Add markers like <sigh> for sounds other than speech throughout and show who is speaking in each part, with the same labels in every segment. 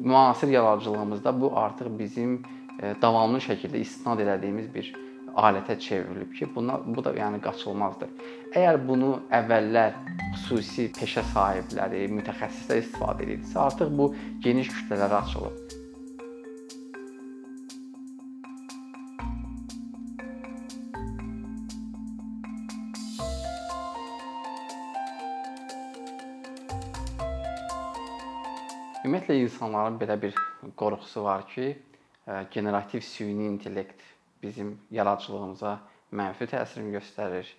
Speaker 1: müasir yaradıcılığımızda bu artıq bizim e, davamlı şəkildə istinad etdiyimiz bir alətə çevrilib ki, buna bu da yəni qaçılmazdır. Əgər bunu əvvəllər xüsusi peşə sahibləri, mütəxəssislər istifadə edirdisə, artıq bu geniş kütlələrə açılıb. Ümumiyyətlə insanların belə bir qorxusu var ki, generativ süni intellekt bizim yaradıcılığımıza mənfi təsir göstərir,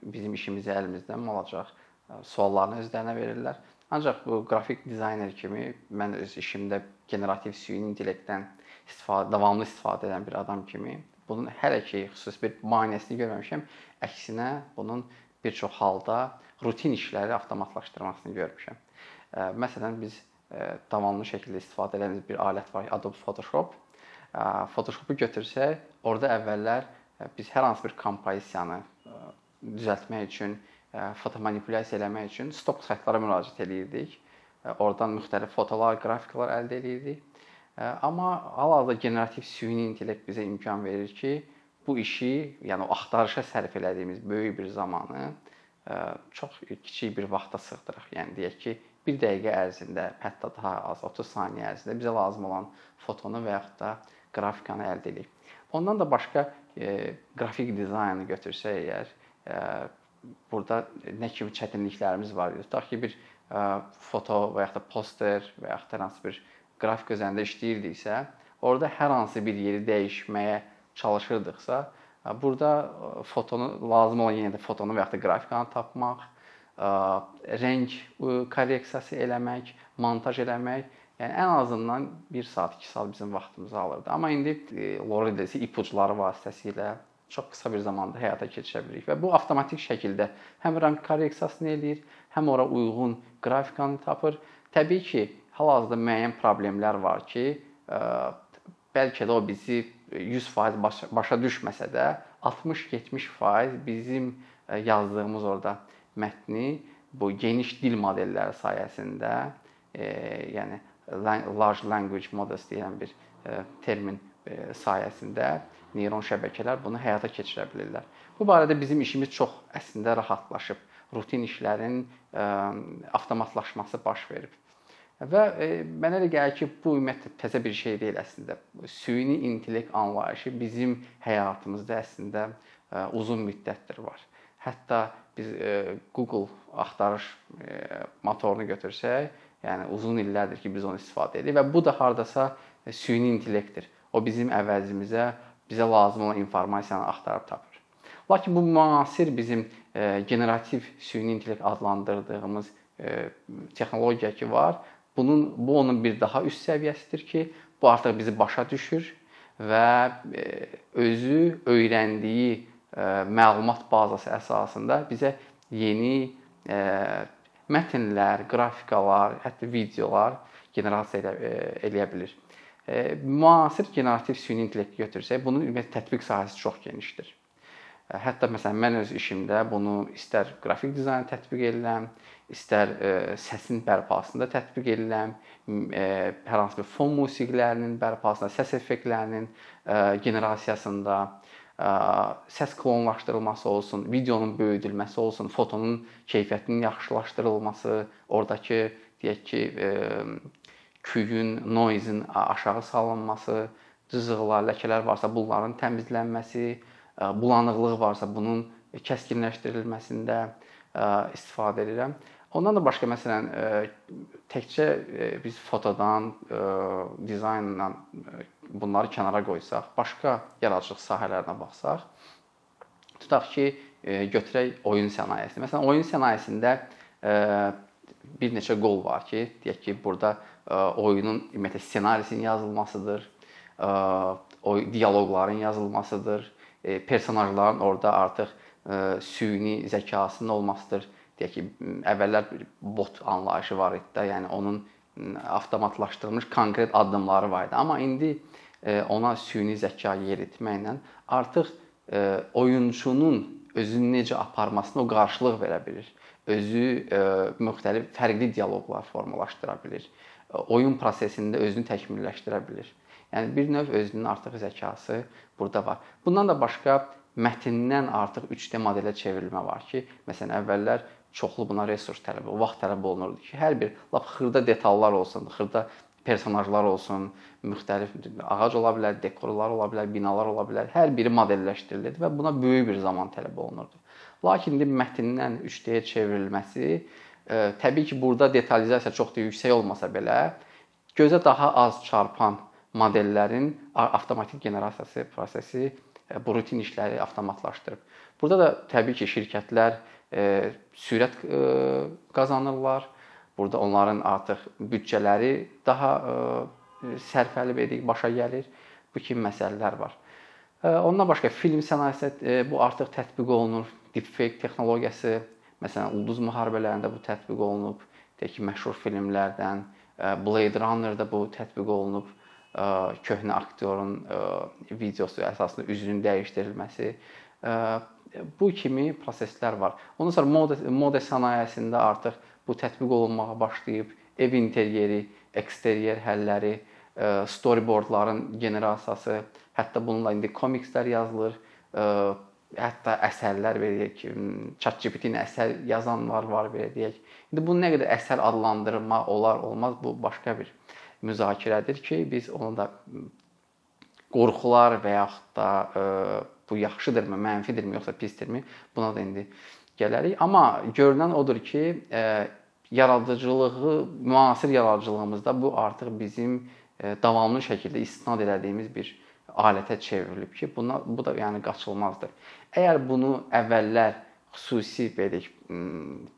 Speaker 1: bizim işimizi əlimizdən mi alacaq? Suallarını özlərinə verirlər. Ancaq bu qrafik dizayner kimi mən öz işimdə generativ süni intellektdən istifadə, davamlı istifadə edən bir adam kimi bunun hələ ki xüsusi bir maneəsini görməmişəm. Əksinə bunun bir çox halda rutin işləri avtomatlaşdırmasını görmüşəm. Məsələn biz davamlı şəkildə istifadə etdiyimiz bir alət var, Adobe Photoshop. Photoshopu götürsək, orada əvvəllər biz hər hansı bir kompozisiyanı düzəltmək üçün, foto manipulyasiya eləmək üçün stok saytlara müraciət eləyirdik. Oradan müxtəlif fotolar, qrafiklər əldə eləyirdik. Amma hal-hazırda generativ süni intellekt bizə imkan verir ki, bu işi, yəni axtarışa sərf elədiyimiz böyük bir zamanı çox kiçik bir vaxta sığdıraq. Yəni deyək ki, 1 dəqiqə ərzində, hətta daha az 30 saniyə ərzində bizə lazım olan fotonu və yaxud da qrafikanı əldə edirik. Ondan da başqa e, qrafik dizaynı götürsək əgər, e, burada nə kimi çətinliklərimiz var? Tutaq ki, bir e, foto və yaxud da poster və yaxud da hansı bir qrafik üzərində işləyirdiksə, orada hər hansı bir yeri dəyişməyə çalışırdıqsa, e, burada e, fotonu lazım olan yenə də fotonu və yaxud da qrafikanı tapmaq rəng korreksiyası eləmək, montaj eləmək, yəni ən azından 1 saat, 2 saat bizim vaxtımızı alırdı. Amma indi Loreal ipuçları vasitəsilə çox qısa bir zamanda həyata keçirə bilirik və bu avtomatik şəkildə həm rəng korreksiyasını eləyir, həm ora uyğun qrafikanı tapır. Təbii ki, hal-hazırda müəyyən problemlər var ki, bəlkə də o bizi 100% başa, başa düşməsə də 60-70% bizim yazdığımız orada mətni bu geniş dil modelləri sayəsində, e, yəni large language models deyilən bir e, termin e, sayəsində neyron şəbəkələr bunu həyata keçirə bilirlər. Bu barədə bizim işimiz çox əslində rahatlaşıb. Rutin işlərin e, avtomatlaşması baş verib. Və e, mənə elə gəlir ki, bu ümumiyyətlə təzə bir şey deyil əslində. Süni intellekt anlayışı bizim həyatımızda əslində e, uzun müddətdir var. Hətta biz e, Google axtarış e, motorunu götürsək, yəni uzun illərdir ki, biz onu istifadə edirik və bu da hardasa e, süni intellektdir. O bizim əvəzimizə bizə lazım olan informasiyanı axtarıb tapır. Lakin bu müasir bizim generativ süni intellekt adlandırdığımız texnologiya ki var, bunun bu onun bir daha üst səviyyəsidir ki, bu artıq bizi başa düşür və özü öyrəndiyi məlumat bazası əsasında bizə yeni mətnlər, qrafikalar, hətta videolar generasiya eləyə bilir. Müasir generativ süni intellekti götürsək, bunun ümumiyyətlə tətbiq sahəsi çox genişdir. Hətta məsələn mən öz işimdə bunu istər qrafik dizaynı tətbiq edirəm, istər səsin bərpasında tətbiq edirəm, hər hansı bir fon musiqilərinin bərpasında, səs effektlərinin generasiyasında, səs klonlaşdırılması olsun, videonun böyüdülməsi olsun, fotonun keyfiyyətinin yaxşılaşdırılması, ordakı deyək ki, küyün, noise-in aşağı salınması, cızıqlar, ləkələr varsa bunların təmizlənməsi, bulanıqlıq varsa bunun kəskinləşdirilməsində istifadə edirəm. Ondan da başqa məsələn təkcə biz fotodan, dizayndan bunları kənara qoysaq, başqa yaradıcılıq sahələrinə baxsaq, tutaq ki, götürək oyun sənayesini. Məsələn, oyun sənayesində bir neçə qol var ki, deyək ki, burada oyunun ümumiyyətlə ssenarisinin yazılmasıdır, o dialoqların yazılmasıdır, personajların orada artıq süni zəkasının olmasıdır. Deyək ki, əvvəllər bot anlayışı var idi də, yəni onun avtomatlaşdırılmış konkret addımları var idi. Amma indi ona süni zəka yeritməklə artıq oyunçunun özünü necə aparmasına o qarşılıq verə bilir. Özü müxtəlif fərqli dialoqlar formalaşdıra bilir. oyun prosesində özünü təkmilləşdirə bilir. Yəni bir növ özünün artıq zəkası burada var. Bundan da başqa mətndən artıq 3D modelə çevrilmə var ki, məsələn əvvəllər çoxlu buna resurs tələb, vaxt tələb olunurdu ki, hər bir lap xırda detallar olsun, xırda personajlar olsun, müxtəlif ağac ola bilər, dekorlar ola bilər, binalar ola bilər. Hər biri modelləşdirilirdi və buna böyük bir zaman tələb olunurdu. Lakin indi mətndən 3D-yə çevrilməsi e, təbii ki, burada detalizasiya çox da yüksək olmasa belə gözə daha az çarpan modellərin avtomatik generasiyası prosesi e, bu rutin işləri avtomatlaşdırıb. Burada da təbii ki, şirkətlər sürət e, qazanırlar. Burada onların artıq büdcələri daha e, sərfəli edik başa gəlir. Bu kimi məsələlər var. E, ondan başqa film sənayesi e, bu artıq tətbiq olunur. Deepfake texnologiyası məsələn ulduz müharibələrində bu tətbiq olunub. Deyək ki, məşhur filmlərdən Blade Runner-da bu tətbiq olunub köhnə aktyorun videosu əsasında üzünün dəyişdirilməsi bu kimi proseslər var. Ondan sonra moda moda sənayesində artıq bu tətbiq olunmağa başlayıb. Ev interyeri, eksteryer həlləri, storyboardların generasiyası, hətta bununla indi komikslər yazılır. Hətta əsərlər belə ki, ChatGPT-nin əsər yazanlar var belə deyək. İndi bunu nə qədər əsər adlandırma olar, olmaz bu başqa bir müzakirədir ki, biz onu da qorxular və yaxud da bu yaxşıdırmı, mənfidirmi, yoxsa pisdirmi? Buna da indi gələrik. Amma görünən odur ki, yaradıcılığı, müasir yaradıcılığımızda bu artıq bizim davamlı şəkildə istinad etdiyimiz bir alətə çevrilib ki, buna bu da yəni qaçılmazdır. Əgər bunu əvvəllər xüsusi belə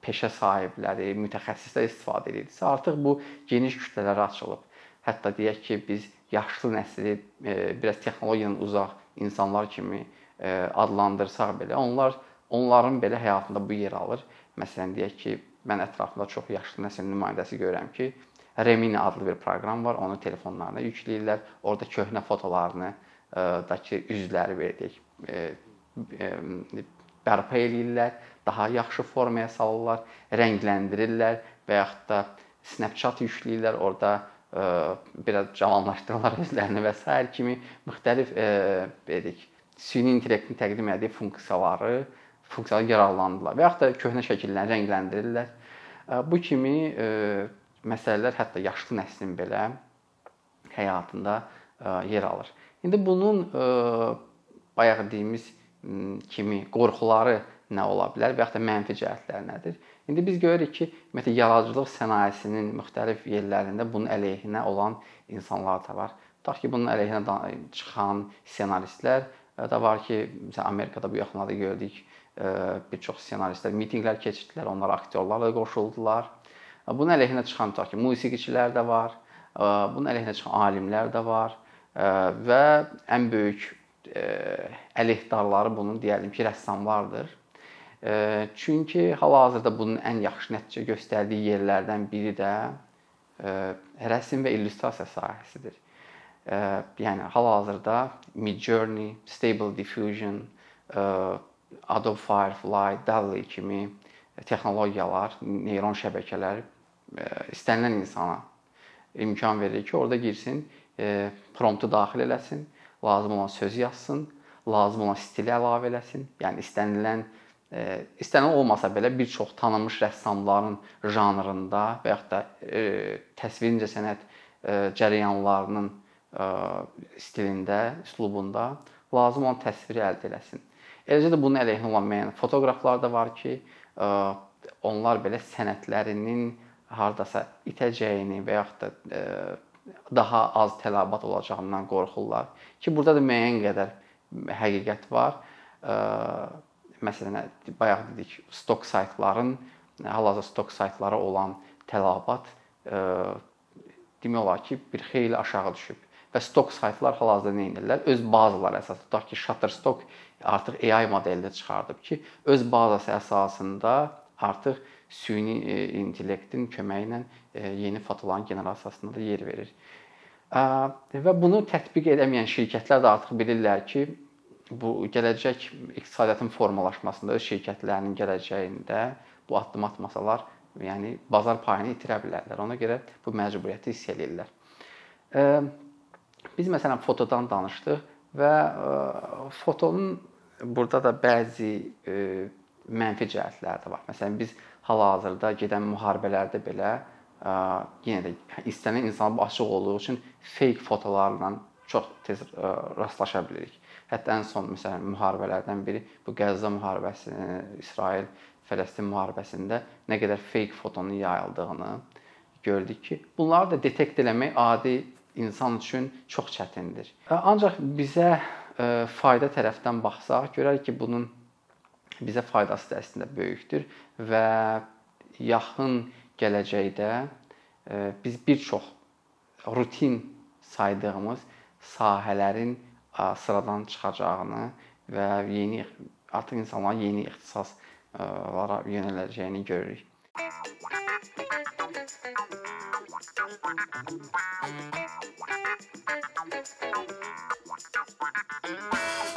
Speaker 1: peşə sahibləri, mütəxəssislər istifadə edirdisə, artıq bu geniş kütlələrə açılıb. Hətta deyək ki, biz yaşlı nəsli e, biraz texnologiyadan uzaq insanlar kimi e, adlandırsaq belə, onlar onların belə həyatında bu yer alır. Məsələn deyək ki, mən ətrafımda çox yaşlı nəsil nümayəndəsi görürəm ki, Remini adlı bir proqram var, onu telefonlarına yükləyirlər. Orada köhnə fotolarını, e, dakı üzləri belə deyək, bərpa eləyirlər, daha yaxşı formaya salırlar, rəngləndirirlər və yaxud da Snapchat yükləyirlər, orada biraz cavanlaşdırırlar <laughs> özlərini və s. kimi müxtəlif belə deyək, süni intellektin təqdim etdiyi funksiyaları, funksiyalar yararlanırlar və yaxud da köhnə şəkilləri rəngləndirirlər. Bu kimi məsələlər hətta yaşlı nəslin belə həyatında yer alır. İndi bunun bayaq dediyimiz kimi qorxuları nə ola bilər və yaxud da mənfi cəhətləri nədir? İndi biz görürük ki, ümumiyyətlə yaradıcılıq sənayesinin müxtəlif yerlərində bunun əleyhinə olan insanlar da var. Tutaq ki, bunun əleyhinə çıxan ssenaristlər da var ki, məsələn Amerikada bu yaxınlarda gördük, bir çox ssenaristlər mitinqlər keçirdilər, onlar aktyorlarla qoşuldular. Bunun əleyhinə çıxan tutaq ki, musiqiçilər də var, bunun əleyhinə çıxan alimlər də var və ən böyük əleyhdarları bunun deyəlim ki, rəssamlardır. Çünki hal-hazırda bunun ən yaxşı nəticə göstərdiyi yerlərdən biri də rəsm və illüstrasiya sahəsidir. Yəni hal-hazırda Midjourney, Stable Diffusion, Adobe Firefly, DALL-E kimi texnologiyalar, neyron şəbəkələr istənilən insana imkan verir ki, orada girsin, promptu daxil eləsin, lazım olan söz yazsın, lazım olan stili əlavə eləsin. Yəni istənilən istənilən olmasa belə bir çox tanınmış rəssamların janrında və yaxud da e, təsvir incəsənət e, cərəyanlarının e, stilində, üslubunda lazım olan təsviri əldə eləsin. Eləcə də bunun əleyhinə olan müəyyən fotoqraflar da var ki, onlar belə sənətlərinin hardasa itəcəyini və yaxud da daha az tələbat olacağından qorxurlar ki, burada da müəyyən qədər həqiqət var. Məsələn bayaq dedik, stok saytların hal-hazırda stok saytlara olan tələbat demək olar ki, bir xeyli aşağı düşüb. Və stok saytlar hal-hazırda nə edirlər? Öz bazaları əsasında tutaq ki, Shutterstock artıq AI modelində çıxardıb ki, öz bazası əsasında artıq süni e, intellektin köməyi ilə e, yeni fotoların generasiyasına da yer verir. Və bunu tətbiq edəməyən şirkətlər də artıq bilirlər ki, bu gələcək iqtisadiyyatın formalaşmasında öz şirkətlərinin gələcəyində bu addım atmasalar yəni bazar payını itirə bilərlər. Ona görə bu məcburiyyəti hiss eləyirlər. Biz məsələn fotodan danışdıq və fotonun burada da bəzi mənfi cəhətləri də var. Məsələn, biz hal-hazırda gedən müharibələrdə belə yenə də istənilən insana açıq olduğu üçün fake fotolarla çox tez rastlaşa bilirik. Hətta ən son məsələn müharibələrdən biri bu Qəzza müharibəsi, İsrail Fələstin müharibəsində nə qədər fake fotonun yayıldığını gördük ki, bunları da detekt eləmək adi insan üçün çox çətindir. Ancaq bizə fayda tərəfdən baxsaq, görərik ki, bunun bizə faydası da əslində böyükdür və yaxın gələcəkdə biz bir çox rutin saydığımız sahələrin sıradan çıxacağını və yeni artıq insanların yeni ixtisaslara yönələcəyini görürük. Thank you.